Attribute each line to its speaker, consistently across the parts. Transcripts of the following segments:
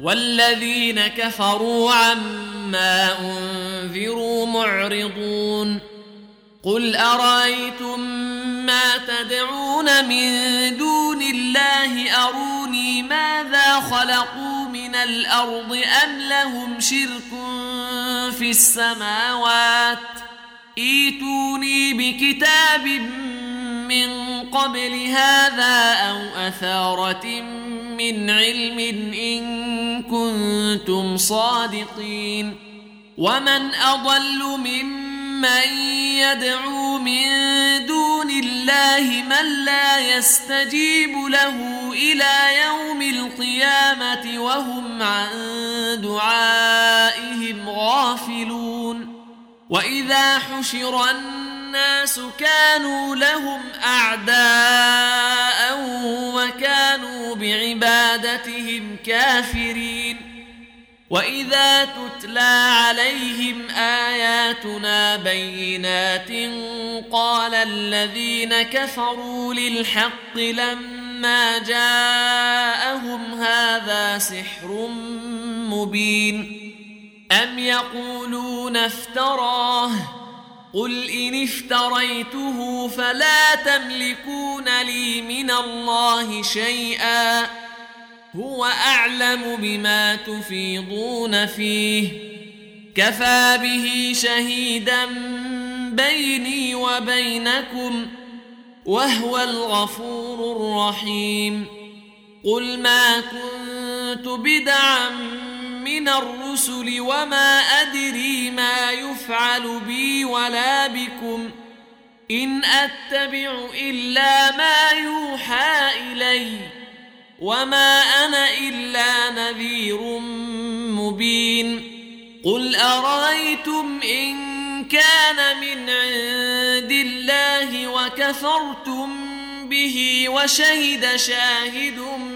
Speaker 1: والذين كفروا عما انذروا معرضون قل ارايتم ما تدعون من دون الله اروني ماذا خلقوا من الارض ام لهم شرك في السماوات ايتوني بكتاب من قبل هذا او اثاره من من علم إن كنتم صادقين ومن أضل ممن يدعو من دون الله من لا يستجيب له إلى يوم القيامة وهم عن دعائهم غافلون وإذا حشر الناس الناس كانوا لهم أعداء وكانوا بعبادتهم كافرين وإذا تتلى عليهم آياتنا بينات قال الذين كفروا للحق لما جاءهم هذا سحر مبين أم يقولون افتراه قل ان افتريته فلا تملكون لي من الله شيئا هو اعلم بما تفيضون فيه كفى به شهيدا بيني وبينكم وهو الغفور الرحيم قل ما كنت بدعا من الرسل وما ادري ما يفعل بي ولا بكم ان اتبع الا ما يوحى الي وما انا الا نذير مبين قل ارايتم ان كان من عند الله وكفرتم به وشهد شاهد من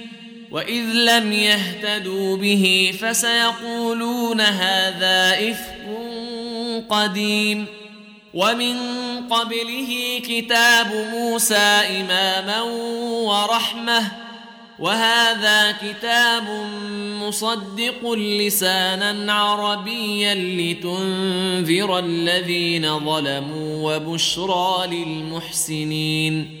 Speaker 1: وإذ لم يهتدوا به فسيقولون هذا إفك قديم ومن قبله كتاب موسى إماما ورحمة وهذا كتاب مصدق لسانا عربيا لتنذر الذين ظلموا وبشرى للمحسنين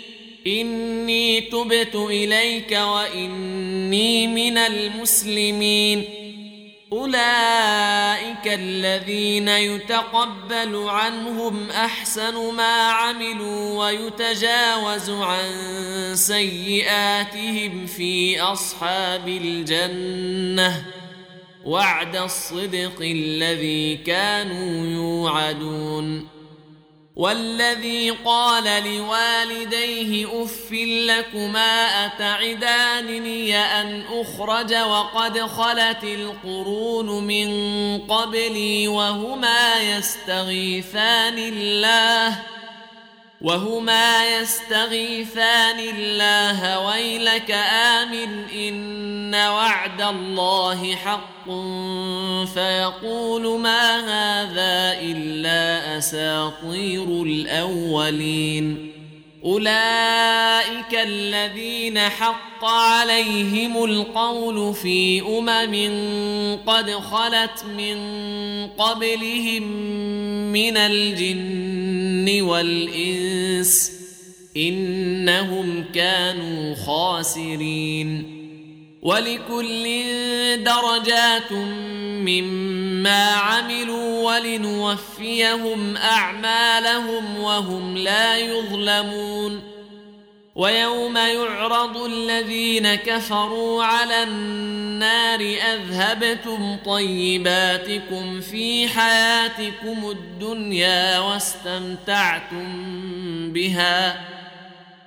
Speaker 1: إني تبت إليك وإني من المسلمين أولئك الذين يتقبل عنهم أحسن ما عملوا ويتجاوز عن سيئاتهم في أصحاب الجنة وعد الصدق الذي كانوا يوعدون والذي قال لوالديه اف لكما اتعدانني ان اخرج وقد خلت القرون من قبلي وهما يستغيثان الله وهما يستغيثان الله ويلك آمن إن وعد الله حق فيقول ما هذا إلا أساطير الأولين أولئك الذين حق عليهم القول في أمم قد خلت من قبلهم من الجن والإنس إنهم كانوا خاسرين ولكل درجات مما عملوا ولنوفيهم اعمالهم وهم لا يظلمون ويوم يعرض الذين كفروا على النار اذهبتم طيباتكم في حياتكم الدنيا واستمتعتم بها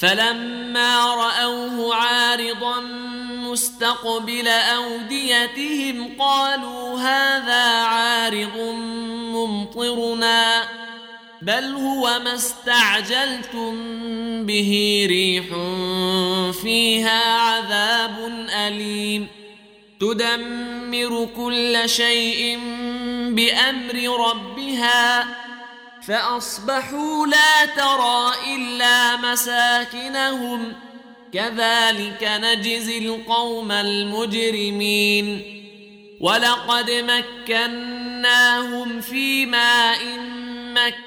Speaker 1: فلما رأوه عارضا مستقبل أوديتهم قالوا هذا عارض ممطرنا بل هو ما استعجلتم به ريح فيها عذاب أليم تدمر كل شيء بأمر ربها فأصبحوا لا ترى إلا مساكنهم كذلك نجزي القوم المجرمين ولقد مكناهم في ماء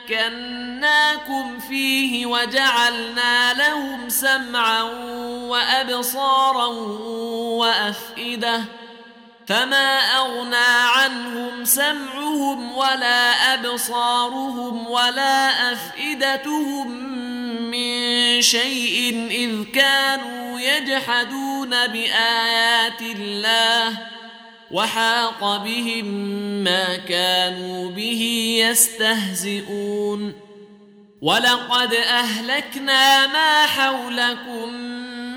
Speaker 1: مكناكم فيه وجعلنا لهم سمعا وأبصارا وأفئده ۖ فما اغنى عنهم سمعهم ولا ابصارهم ولا افئدتهم من شيء اذ كانوا يجحدون بايات الله وحاق بهم ما كانوا به يستهزئون ولقد اهلكنا ما حولكم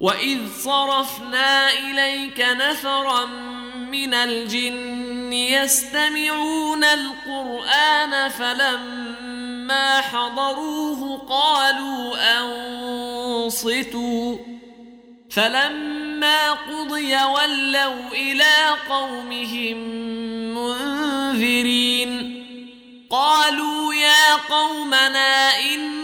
Speaker 1: واذ صرفنا اليك نفرا من الجن يستمعون القران فلما حضروه قالوا انصتوا فلما قضي ولوا الى قومهم منذرين قالوا يا قومنا ان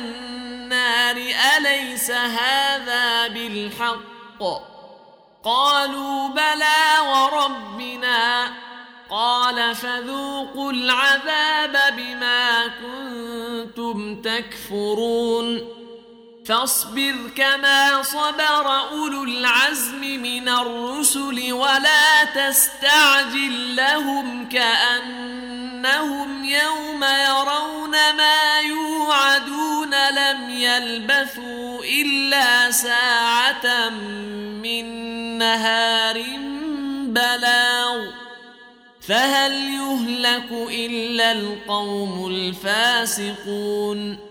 Speaker 1: النار أليس هذا بالحق قالوا بلى وربنا قال فذوقوا العذاب بما كنتم تكفرون فاصبر كما صبر اولو العزم من الرسل ولا تستعجل لهم كانهم يوم يرون إلا ساعة من نهار بلاغ فهل يهلك إلا القوم الفاسقون